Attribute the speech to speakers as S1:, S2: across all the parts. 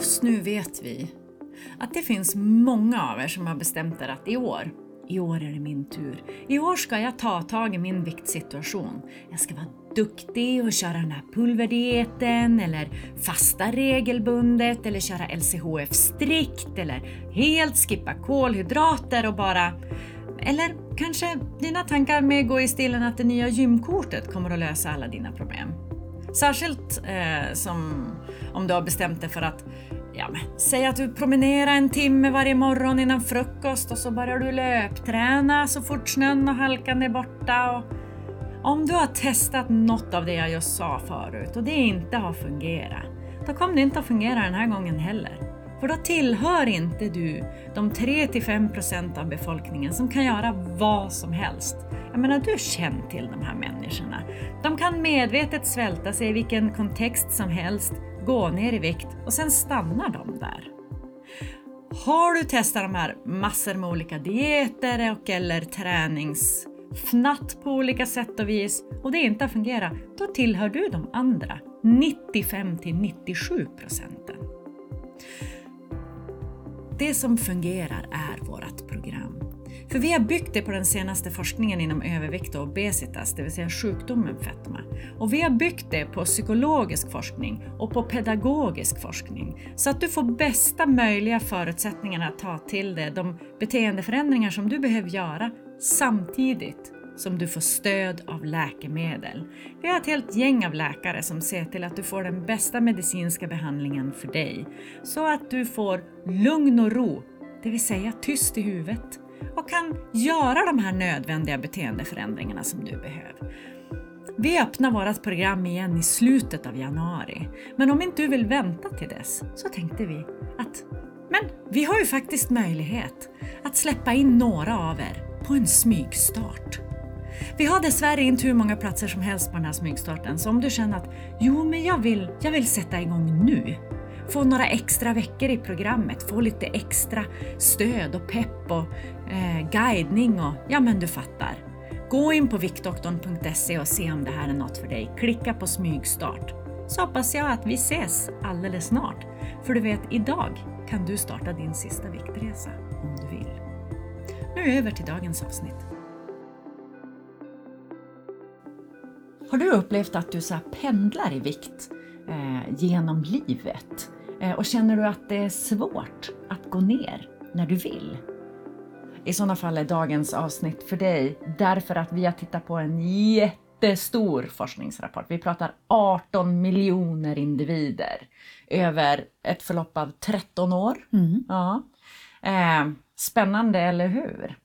S1: Just nu vet vi att det finns många av er som har bestämt er att i år, i år är det min tur. I år ska jag ta tag i min viktsituation. Jag ska vara duktig och köra den här pulverdieten eller fasta regelbundet eller köra LCHF strikt eller helt skippa kolhydrater och bara eller kanske dina tankar med gå i stilen att det nya gymkortet kommer att lösa alla dina problem. Särskilt eh, som om du har bestämt dig för att Ja, men, säg att du promenerar en timme varje morgon innan frukost och så börjar du löpträna så fort snön och halkan är borta. Och om du har testat något av det jag just sa förut och det inte har fungerat, då kommer det inte att fungera den här gången heller. För då tillhör inte du de 3-5 procent av befolkningen som kan göra vad som helst. Jag menar, du känner till de här människorna. De kan medvetet svälta sig i vilken kontext som helst, gå ner i vikt och sen stannar de där. Har du testat de här massor med olika dieter och eller träningsfnatt på olika sätt och vis och det inte har fungerat, då tillhör du de andra 95 97 procenten. Det som fungerar är vårt program. För vi har byggt det på den senaste forskningen inom övervikt och obesitas, det vill säga sjukdomen fetma. Och vi har byggt det på psykologisk forskning och på pedagogisk forskning. Så att du får bästa möjliga förutsättningar att ta till dig de beteendeförändringar som du behöver göra samtidigt som du får stöd av läkemedel. Vi har ett helt gäng av läkare som ser till att du får den bästa medicinska behandlingen för dig. Så att du får lugn och ro, det vill säga tyst i huvudet och kan göra de här nödvändiga beteendeförändringarna som du behöver. Vi öppnar vårt program igen i slutet av januari, men om inte du vill vänta till dess så tänkte vi att men vi har ju faktiskt möjlighet att släppa in några av er på en smygstart. Vi har dessvärre inte hur många platser som helst på den här smygstarten, så om du känner att jo, men jag vill, jag vill sätta igång nu. Få några extra veckor i programmet, få lite extra stöd och pepp och eh, guidning och ja, men du fattar. Gå in på viktdoktorn.se och se om det här är något för dig. Klicka på smygstart. Så hoppas jag att vi ses alldeles snart. För du vet, idag kan du starta din sista viktresa om du vill. Nu över till dagens avsnitt. Har du upplevt att du så pendlar i vikt eh, genom livet? Eh, och känner du att det är svårt att gå ner när du vill? I sådana fall är dagens avsnitt för dig därför att vi har tittat på en jättestor forskningsrapport. Vi pratar 18 miljoner individer över ett förlopp av 13 år.
S2: Mm.
S1: Ja. Eh, spännande, eller hur?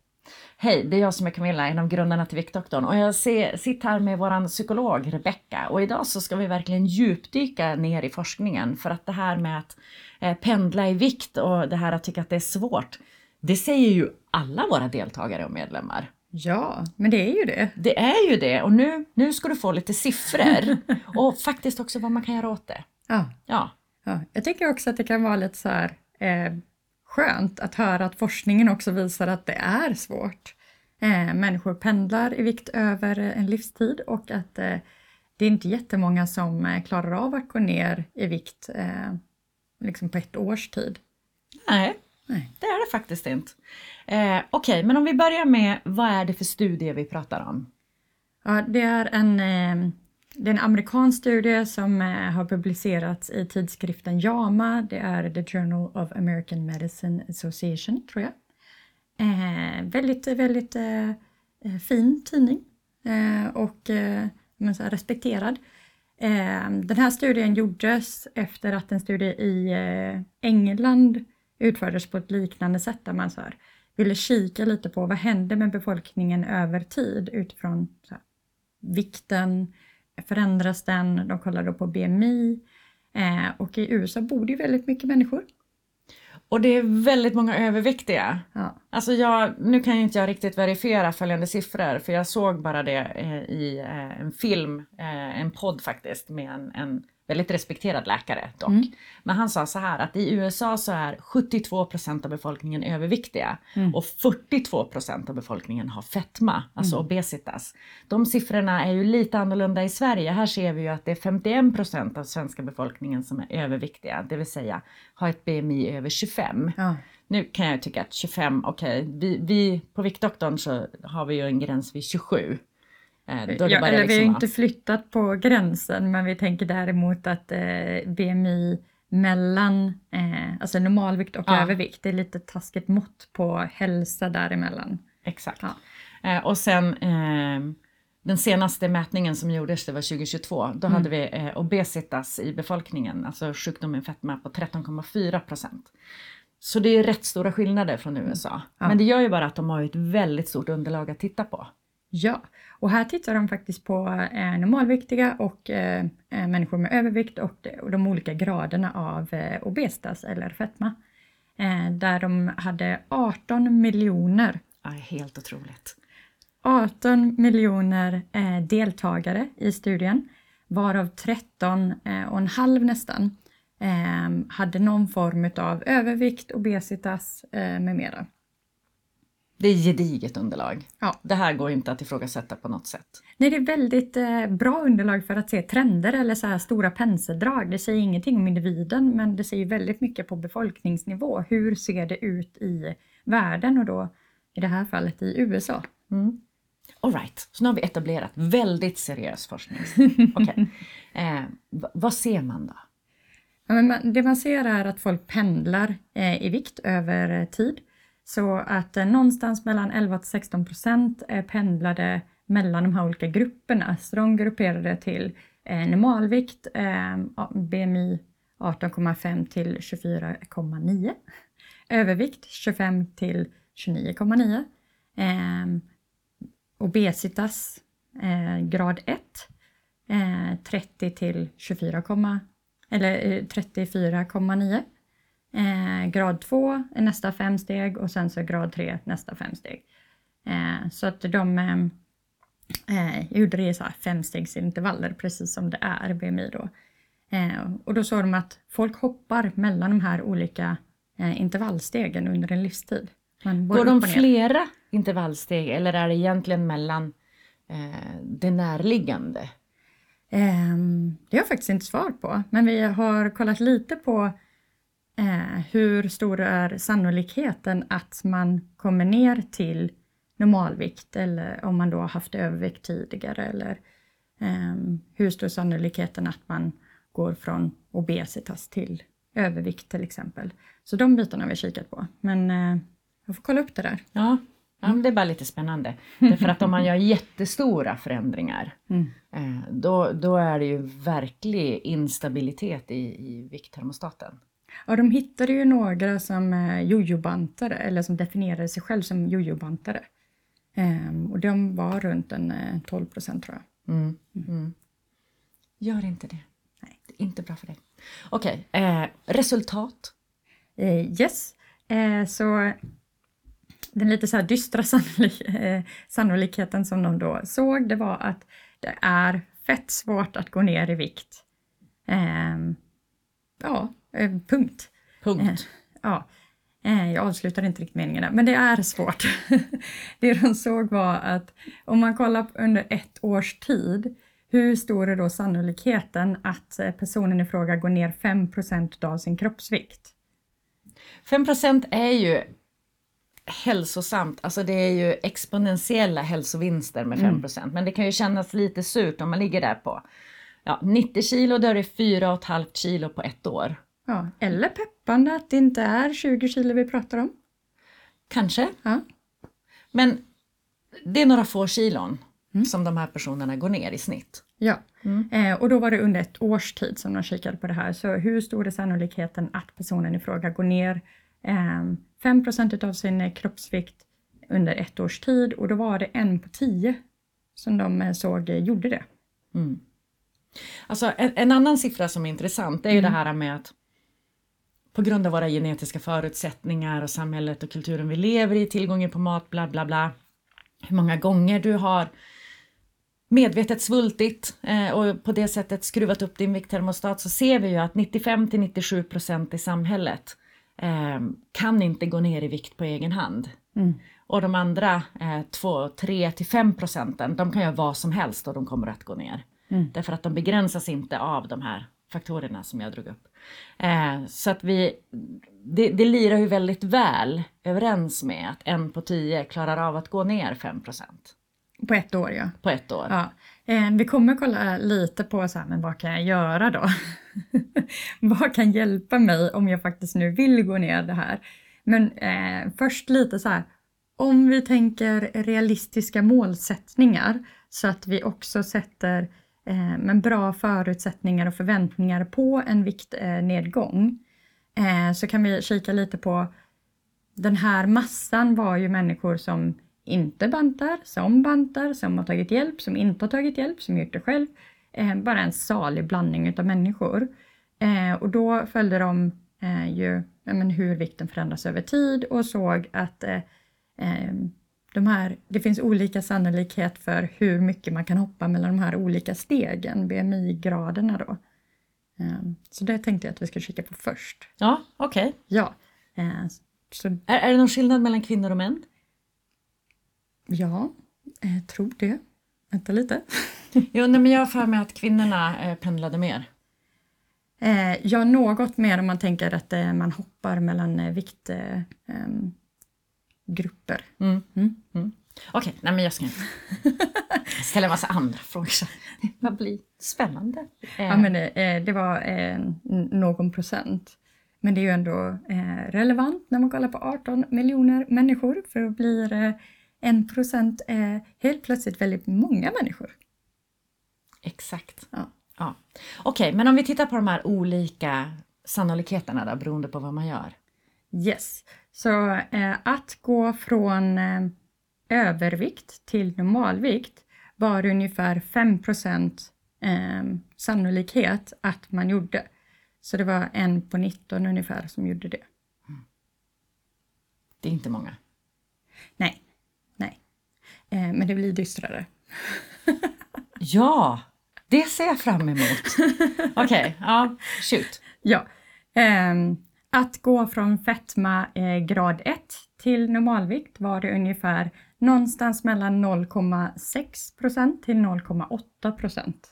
S1: Hej, det är jag som är Camilla, en av grundarna till Viktdoktorn och jag ser, sitter här med våran psykolog Rebecka och idag så ska vi verkligen djupdyka ner i forskningen för att det här med att eh, pendla i vikt och det här att tycka att det är svårt, det säger ju alla våra deltagare och medlemmar.
S2: Ja, men det är ju det.
S1: Det är ju det och nu, nu ska du få lite siffror och faktiskt också vad man kan göra åt det.
S2: Ja,
S1: Ja,
S2: ja. Jag tycker också att det kan vara lite så här eh, skönt att höra att forskningen också visar att det är svårt. Eh, människor pendlar i vikt över en livstid och att eh, det är inte jättemånga som eh, klarar av att gå ner i vikt eh, liksom på ett års tid.
S1: nej,
S2: Nej.
S1: det är det faktiskt inte. Eh, Okej, men om vi börjar med vad är det för studier vi pratar om?
S2: Ja, det är en, eh, det är en amerikansk studie som eh, har publicerats i tidskriften JAMA. Det är The Journal of American Medicine Association, tror jag. Eh, väldigt, väldigt eh, eh fin tidning eh, och eh, respekterad. Eh, den här studien gjordes efter att en studie i eh, England utfördes på ett liknande sätt där man så här, ville kika lite på vad händer med befolkningen över tid utifrån så här, vikten, förändras den? De kollar då på BMI eh, och i USA bor det ju väldigt mycket människor.
S1: Och det är väldigt många överviktiga.
S2: Ja.
S1: Alltså jag, nu kan ju inte jag riktigt verifiera följande siffror för jag såg bara det eh, i eh, en film, eh, en podd faktiskt med en, en väldigt respekterad läkare dock.
S2: Mm.
S1: Men han sa så här att i USA så är 72% av befolkningen överviktiga
S2: Mm.
S1: och 42% av befolkningen har fetma, alltså
S2: Mm.
S1: obesitas. De siffrorna är ju lite annorlunda i Sverige. Här ser vi ju att det är 51% av svenska befolkningen som är överviktiga, det vill säga har ett BMI över 25.
S2: Ja.
S1: Nu kan jag tycka att 25, okej, vi, vi på Viktdoktorn så har vi ju en gräns vid 27. Eh, då är det
S2: Ja, eller vi har
S1: liksom
S2: inte flyttat på gränsen men vi tänker däremot att eh, BMI mellan eh, alltså normalvikt och
S1: Ja.
S2: övervikt, det är lite taskigt mått på hälsa däremellan.
S1: Exakt.
S2: Ja.
S1: Eh, och sen eh, den senaste mätningen som gjordes, det var 2022, då hade vi eh, obesitas i befolkningen, alltså sjukdomen fetma på 13,4 procent. Så det är rätt stora skillnader från USA.
S2: Ja.
S1: Men det gör ju bara att de har ett väldigt stort underlag att titta på.
S2: Ja, och här tittar de faktiskt på eh, normalviktiga och eh, eh, människor med övervikt och, de- och de olika graderna av eh, obesitas eller fetma. Eh, där de hade 18 miljoner
S1: Ja, helt otroligt.
S2: 18 miljoner eh, deltagare i studien, varav 13 eh, och en halv nästan hade någon form av övervikt, obesitas med mera.
S1: Det är gediget underlag.
S2: Ja.
S1: Det här går inte att ifrågasätta på något sätt.
S2: Nej, det är väldigt eh, bra underlag för att se trender eller så här stora penseldrag. Det säger ingenting om individen, men det säger väldigt mycket på befolkningsnivå. Hur ser det ut i världen och då i det här fallet i USA?
S1: Mm. All right, så nu har vi etablerat väldigt seriös forskning. Okej. Eh, vad ser man då?
S2: Ja, man, det man ser är att folk pendlar eh, i vikt över tid. Så att eh, någonstans mellan 11 till 16 procent eh, pendlade mellan de här olika grupperna. Så de grupperade till eh, normalvikt, eh, BMI 18,5 till 24,9. Övervikt 25 till 29,9. Eh, obesitas eh, grad 1 eh, 30 till 24, eller eh, 34,9. Eh, grad 2 är nästa fem steg och sen så grad 3 nästa fem steg. Eh, så att de eh, eh, gjorde det i så här femstegsintervaller precis som det är BMI då. Eh, och då såg de att folk hoppar mellan de här olika eh, intervallstegen under en livstid.
S1: Går de flera intervallsteg eller är det egentligen mellan det närliggande?
S2: Ehm, det har jag faktiskt inte svar på, men vi har kollat lite på eh, hur stor är sannolikheten att man kommer ner till normalvikt eller om man då har haft övervikt tidigare eller ehm, hur stor sannolikheten att man går från obesitas till övervikt till exempel. Så de bitarna har vi kikat på, men eh, jag får kolla upp det där.
S1: Ja, ja det är bara lite spännande. Därför att om man gör jättestora förändringar
S2: Mm.
S1: eh, då, då är det ju verklig instabilitet i, i vikttermostaten.
S2: Ja, de hittade ju några som eh, jojobantare eller som definierade sig själv som jojobantare. Ehm, och de var runt en eh, 12 procent tror jag.
S1: Mm. Mm. Gör inte det.
S2: Nej.
S1: Det är inte bra för dig. Okej, eh, resultat.
S2: Eh, yes, eh, så den lite så här dystra sannolik eh, sannolikheten som de då såg, det var att det är fett svårt att gå ner i vikt. Ehm, ja, eh, punkt.
S1: Punkt.
S2: Ja, eh, jag avslutar inte riktigt meningen där, men det är svårt. det de såg var att om man kollar under ett års tid, hur stor är då sannolikheten att eh, personen i fråga går ner 5% av sin kroppsvikt?
S1: 5% är ju hälsosamt, alltså det är ju exponentiella hälsovinster med 5% men det kan ju kännas lite surt om man ligger där på ja, 90 kilo, då är det 4,5 kilo på ett år.
S2: Ja, eller peppande att det inte är 20 kilo vi pratar om.
S1: Kanske,
S2: Ja,
S1: men det är några få kilon som de här personerna går ner i snitt.
S2: ja.
S1: Mm.
S2: Eh, och då var det under ett års tid som de kikade på det här. Så hur stor är sannolikheten att personen i fråga går ner eh, 5 av sin kroppsvikt under ett års tid och då var det en på tio som de eh, såg eh, gjorde det.
S1: Mm. Alltså en, en annan siffra som är intressant är ju det här med att på grund av våra genetiska förutsättningar och samhället och kulturen vi lever i, tillgången på mat, bla bla bla. Hur många gånger du har medvetet svultit eh, och på det sättet skruvat upp din vikttermostat så ser vi ju att 95 till 97 procent i samhället eh, kan inte gå ner i vikt på egen hand.
S2: Mm.
S1: Och de andra eh, 2, 3 till 5 procenten, de kan göra vad som helst och de kommer att gå ner.
S2: Mm.
S1: Därför att de begränsas inte av de här faktorerna som jag drog upp. Eh, så att vi, det, det lirar ju väldigt väl överens med att en på tio klarar av att gå ner 5 procent
S2: På ett år ja.
S1: på ett år.
S2: ja. Eh, vi kommer kolla lite på så här, men vad kan jag göra då? vad kan hjälpa mig om jag faktiskt nu vill gå ner det här? Men eh, först lite så här, om vi tänker realistiska målsättningar så att vi också sätter Eh, men bra förutsättningar och förväntningar på en viktnedgång eh, så kan vi kika lite på den här massan var ju människor som inte bantar, som bantar, som har tagit hjälp, som inte har tagit hjälp, som gjort det själv. Eh, bara en salig blandning utav människor. Och då följde de ju men hur vikten förändras över tid och såg att de här, det finns olika sannolikhet för hur mycket man kan hoppa mellan de här olika stegen, BMI-graderna då. Eh, så det tänkte jag att vi ska kika på först.
S1: Ja, okej.
S2: Ja, eh, så
S1: Är, är det någon skillnad mellan kvinnor och män?
S2: ja, jag tror det. Vänta lite.
S1: Jo, nej, men jag har för mig att kvinnorna eh, pendlade mer.
S2: Eh, ja, något mer om man tänker att eh, man hoppar mellan eh, viktgrupper. Eh, em, grupper.
S1: Mm.
S2: Mm.
S1: Mm. Okej, nej men jag ska ställa en massa andra frågor. Det blir spännande. Eh,
S2: Ja, men eh, det var eh, någon procent. Men det är ju ändå relevant när man kollar på 18 miljoner människor för då blir en procent helt plötsligt väldigt många människor.
S1: Exakt.
S2: Ja.
S1: Ja. Okej, men om vi tittar på de här olika sannolikheterna då, beroende på vad man gör.
S2: Yes, så eh, att gå från eh, övervikt till normalvikt var ungefär 5 eh, sannolikhet att man gjorde. Så det var en på 19 ungefär som gjorde det.
S1: Det är inte många.
S2: Nej, nej. Eh, men det blir dystrare.
S1: Ja, det ser jag fram emot. Okej, ja, shoot.
S2: Ja. ehm, att gå från fetma eh, grad 1 till normalvikt var det ungefär någonstans mellan 0,6 procent till 0,8 procent.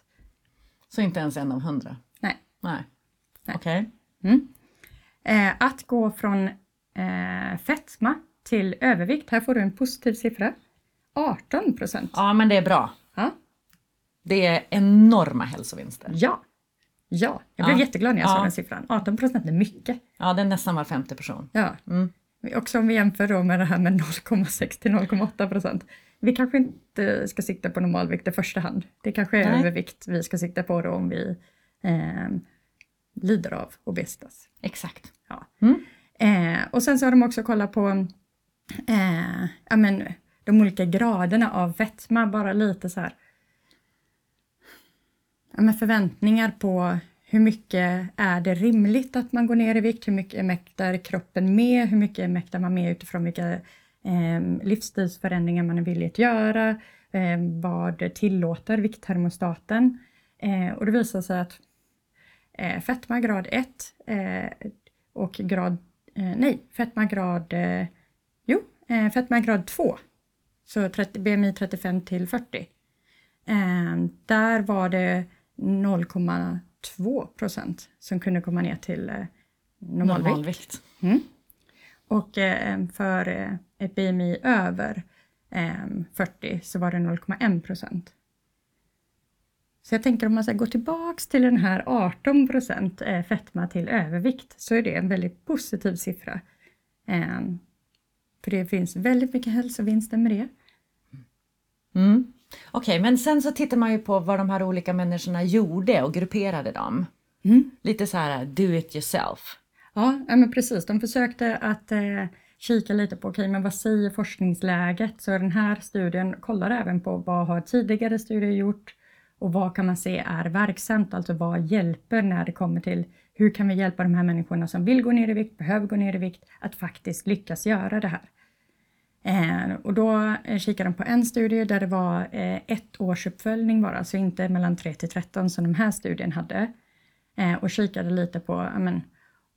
S1: Så inte ens en av hundra?
S2: Nej.
S1: Nej.
S2: Nej.
S1: Okej.
S2: Mm. Eh, att gå från eh, fetma till övervikt, här får du en positiv siffra. 18 procent.
S1: Ja, men det är bra.
S2: Ja.
S1: Det är enorma hälsovinster.
S2: ja. Ja, jag blev
S1: Ja.
S2: jätteglad när jag
S1: Ja.
S2: såg den siffran. 18 procent är mycket.
S1: Ja, det är nästan var femte person.
S2: Ja.
S1: Mm.
S2: Också om vi jämför då med det här med 0,6 till 0,8 procent. Vi kanske inte ska sikta på normalvikt i första hand. Det kanske är
S1: Nej.
S2: övervikt vi ska sikta på då om vi eh, lider av obesitas.
S1: Exakt.
S2: Ja.
S1: Mm.
S2: Eh, och sen så har de också kollat på eh, ja, men, de olika graderna av fetma, bara lite så här men förväntningar på hur mycket är det rimligt att man går ner i vikt? Hur mycket mäktar kroppen med? Hur mycket mäktar man med utifrån vilka eh, livsstilsförändringar man är villig att göra? Eh, vad tillåter vikttermostaten? Eh, och det visar sig att eh, fetma grad 1 eh, och grad, eh, nej, fetma grad, eh, jo, eh, fetma grad 2, så 30, BMI 35 till 40. Eh, där var det 0,2 procent som kunde komma ner till eh, normalvikt.
S1: Normalvikt.
S2: Mm. Och eh, för eh, ett BMI över eh, 40 så var det 0,1 procent. Så jag tänker om man ska gå tillbaks till den här 18 procent eh, fetma till övervikt så är det en väldigt positiv siffra. Eh, för det finns väldigt mycket hälsovinster med det.
S1: Mm. Okej, men sen så tittar man ju på vad de här olika människorna gjorde och grupperade dem.
S2: Mm.
S1: Lite så här do it yourself.
S2: Ja, men precis. De försökte att eh, kika lite på, okej, men vad säger forskningsläget? Så den här studien kollar även på vad har tidigare studier gjort och vad kan man se är verksamt, alltså vad hjälper när det kommer till hur kan vi hjälpa de här människorna som vill gå ner i vikt, behöver gå ner i vikt, att faktiskt lyckas göra det här. Eh, och då eh, kikade de på en studie där det var eh, ett års uppföljning bara, så inte mellan 3 till 13 som den här studien hade. Eh, och kikade lite på amen,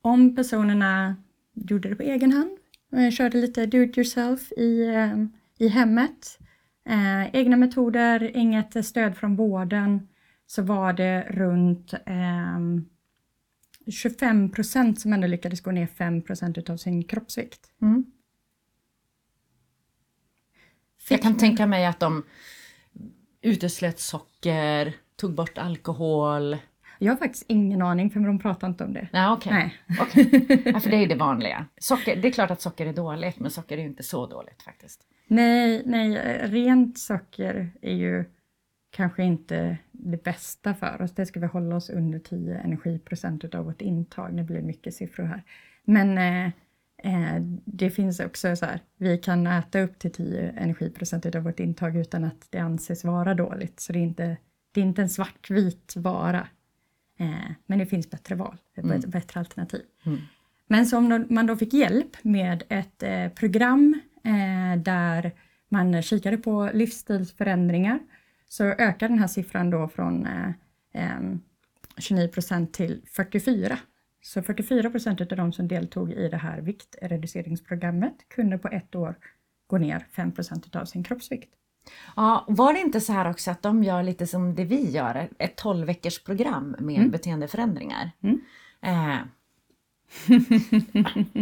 S2: om personerna gjorde det på egen hand, eh, körde lite do it yourself i, eh, i hemmet, egna metoder, inget stöd från vården, så var det runt 25 procent som ändå lyckades gå ner 5 procent av sin kroppsvikt. Mm.
S1: Jag kan tänka mig att de uteslöt socker, tog bort alkohol.
S2: Jag har faktiskt ingen aning för de pratar inte om det.
S1: Nej, okej. Okay. okay. ja, för det är det vanliga. Socker, det är klart att socker är dåligt, men socker är ju inte så dåligt faktiskt.
S2: Nej, nej, rent socker är ju kanske inte det bästa för oss. Det ska vi hålla oss under 10 energiprocent av vårt intag. Nu blir det mycket siffror här. Men eh, eh, det finns också så här, vi kan äta upp till 10 energiprocent av vårt intag utan att det anses vara dåligt. Så det är inte, det är inte en svartvit vara. Eh, men det finns bättre val, mm. bättre alternativ. Mm. Men så om man då fick hjälp med ett eh, program där man kikade på livsstilsförändringar så ökar den här siffran då från eh, 29 procent till 44. Så 44 procent av de som deltog i det här viktreduceringsprogrammet kunde på ett år gå ner 5 procent av sin kroppsvikt.
S1: Ja, var det inte så här också att de gör lite som det vi gör, ett 12 veckors program med mm. beteendeförändringar? Mm. Eh,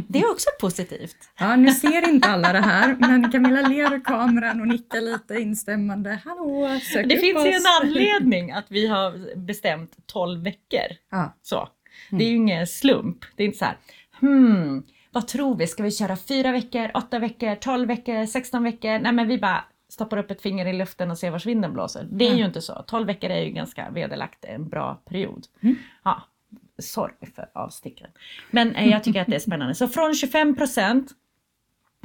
S1: det är också positivt.
S2: Ja, nu ser inte alla det här, men Camilla ler i kameran och nickar lite instämmande. Hallå,
S1: sök Det finns ju en anledning att vi har bestämt 12 veckor. Ja. Så. Mm. Det är ju ingen slump. Det är inte så här, hmm, vad tror vi? Ska vi köra fyra veckor, åtta veckor, 12 veckor, 16 veckor? Nej, men vi bara stoppar upp ett finger i luften och ser var vinden blåser. Det är mm. ju inte så. 12 veckor är ju ganska vederlagt en bra period. Mm. Ja, sorry för avstickaren. Men eh, jag tycker att det är spännande. Så från 25 procent,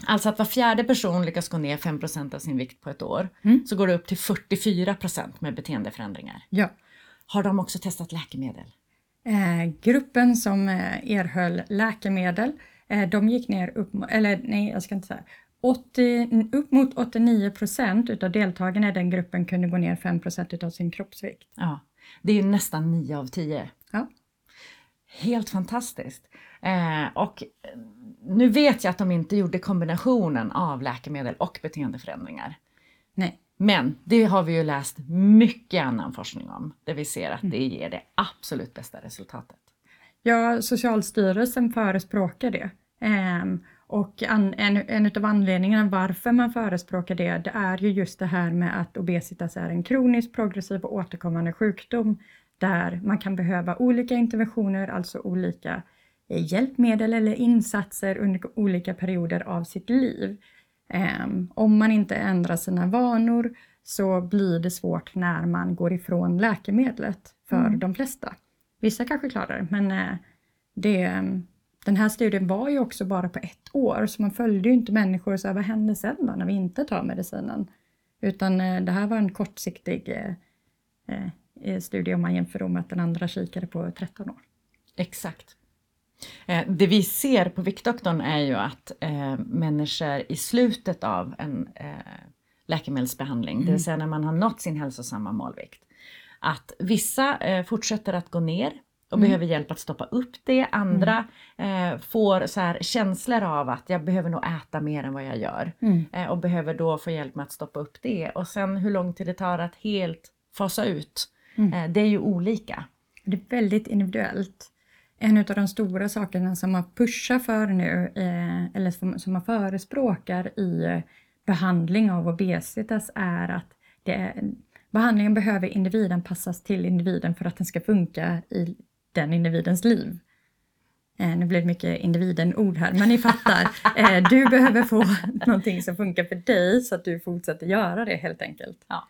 S1: alltså att var fjärde person lyckas gå ner 5 procent av sin vikt på ett år, mm. så går det upp till 44 procent med beteendeförändringar.
S2: Ja.
S1: Har de också testat läkemedel?
S2: Eh, gruppen som eh, erhöll läkemedel, eh, de gick ner upp, eller nej jag ska inte säga, 80, upp mot 89 procent utav deltagarna i den gruppen kunde gå ner 5 procent utav sin kroppsvikt.
S1: Ja, det är ju nästan 9 av 10.
S2: Ja.
S1: Helt fantastiskt. Eh, och nu vet jag att de inte gjorde kombinationen av läkemedel och beteendeförändringar.
S2: Nej.
S1: Men det har vi ju läst mycket annan forskning om, där vi ser att det ger det absolut bästa resultatet.
S2: Ja, Socialstyrelsen förespråkar det. Ehm, och en, en av anledningarna varför man förespråkar det, det är ju just det här med att obesitas är en kronisk, progressiv och återkommande sjukdom där man kan behöva olika interventioner, alltså olika hjälpmedel eller insatser under olika perioder av sitt liv. Um, om man inte ändrar sina vanor så blir det svårt när man går ifrån läkemedlet för mm. de flesta. Vissa kanske klarar det, men uh, det, den här studien var ju också bara på ett år, så man följde ju inte människor och sa vad händer sen då när vi inte tar medicinen? Utan uh, det här var en kortsiktig uh, studie om man jämför med att den andra kikade på 13 år.
S1: Exakt. Eh, det vi ser på Viktdoktorn är ju att eh, människor i slutet av en eh, läkemedelsbehandling, mm. det vill mm. säga när man har nått sin hälsosamma målvikt, att vissa eh, fortsätter att gå ner och mm. behöver hjälp att stoppa upp det. Andra mm. eh, får så här känslor av att jag behöver nog äta mer än vad jag gör mm. eh, och behöver då få hjälp med att stoppa upp det. Och sen hur lång tid det tar att helt fasa ut Mm. Eh, det är ju olika.
S2: Det är väldigt individuellt. En av de stora sakerna som man pushar för nu, eh, eller som man förespråkar i eh, behandling av obesitas är att det, behandlingen behöver individanpassas till individen för att den ska funka i den individens liv. nu blir det mycket individen-ord här, men ni fattar. du behöver få någonting som funkar för dig så att du fortsätter göra det helt enkelt.
S1: Ja,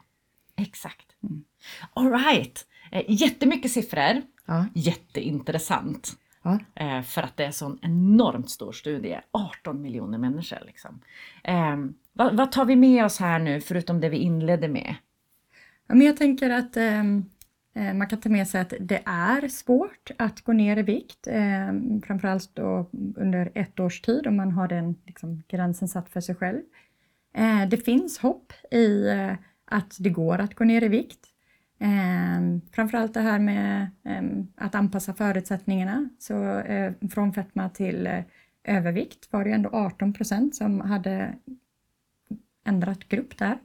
S1: exakt. Mm. Alright, eh, jättemycket siffror. Ja. Jätteintressant. Ja. Eh, för att det är en sån enormt stor studie, 18 miljoner människor. Liksom. Eh, vad, vad, tar vi med oss här nu, förutom det vi inledde med?
S2: Ja, men jag tänker att ehm, eh, man kan ta med sig att det är svårt att gå ner i vikt, eh, framförallt då under ett års tid om man har den liksom, gränsen satt för sig själv. Eh, det finns hopp i eh, att det går att gå ner i vikt. Eh, framförallt det här med eh, att anpassa förutsättningarna. Så eh, från fetma till eh, övervikt var det ändå 18 procent som hade ändrat grupp där.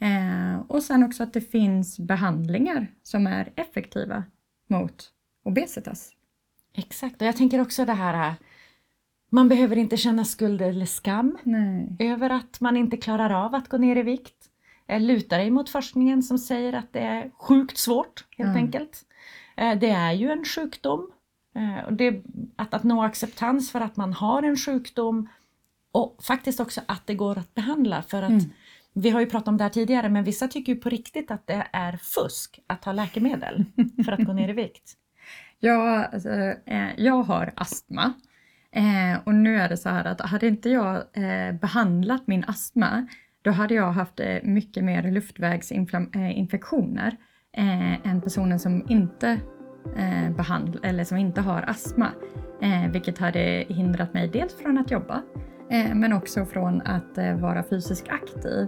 S2: Eh, och sen också att det finns behandlingar som är effektiva mot obesitas.
S1: Exakt, och jag tänker också det här man behöver inte känna skuld eller skam
S2: Nej.
S1: över att man inte klarar av att gå ner i vikt. Luta dig mot forskningen som säger att det är sjukt svårt helt
S2: Ja.
S1: enkelt. Eh, Det är ju en sjukdom. Eh, Och det, att, att nå acceptans för att man har en sjukdom och faktiskt också att det går att behandla. För att
S2: Mm.
S1: Vi har ju pratat om det här tidigare men vissa tycker ju på riktigt att det är fusk att ta läkemedel för att gå ner i vikt.
S2: Jag, alltså, eh, jag har astma. Eh, och nu är det så här att hade inte jag eh, behandlat min astma då hade jag haft eh, mycket mer luftvägsinfektioner eh, eh, än personer som inte eh, behandlar eller som inte har astma. Eh, vilket hade hindrat mig dels från att jobba eh, men också från att eh, vara fysiskt aktiv.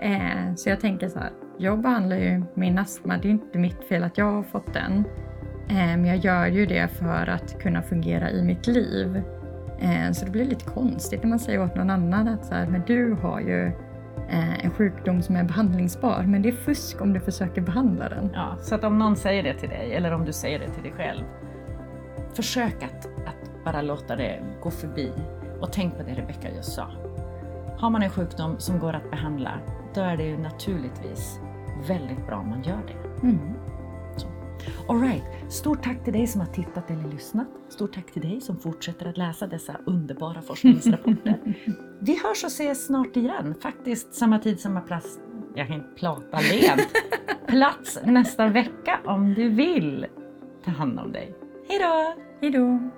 S2: Eh, så jag tänker så här, jag behandlar ju min astma, det är inte mitt fel att jag har fått den. Eh, men jag gör ju det för att kunna fungera i mitt liv. Så det blir lite konstigt när man säger åt någon annan att så här, men du har ju en sjukdom som är behandlingsbar, men det är fusk om du försöker behandla den.
S1: Ja, så att om någon säger det till dig eller om du säger det till dig själv. Försök att, att bara låta det gå förbi och tänk på det Rebecka just sa. Har man en sjukdom som går att behandla, då är det ju naturligtvis väldigt bra om man gör det.
S2: Mm.
S1: Alright, stort tack till dig som har tittat eller lyssnat. Stort tack till dig som fortsätter att läsa dessa underbara forskningsrapporter. Vi hörs och ses snart igen, faktiskt samma tid, samma plats. Jag kan inte prata lent. Plats nästa vecka om du vill. Ta hand om dig. Hejdå!
S2: Hej då!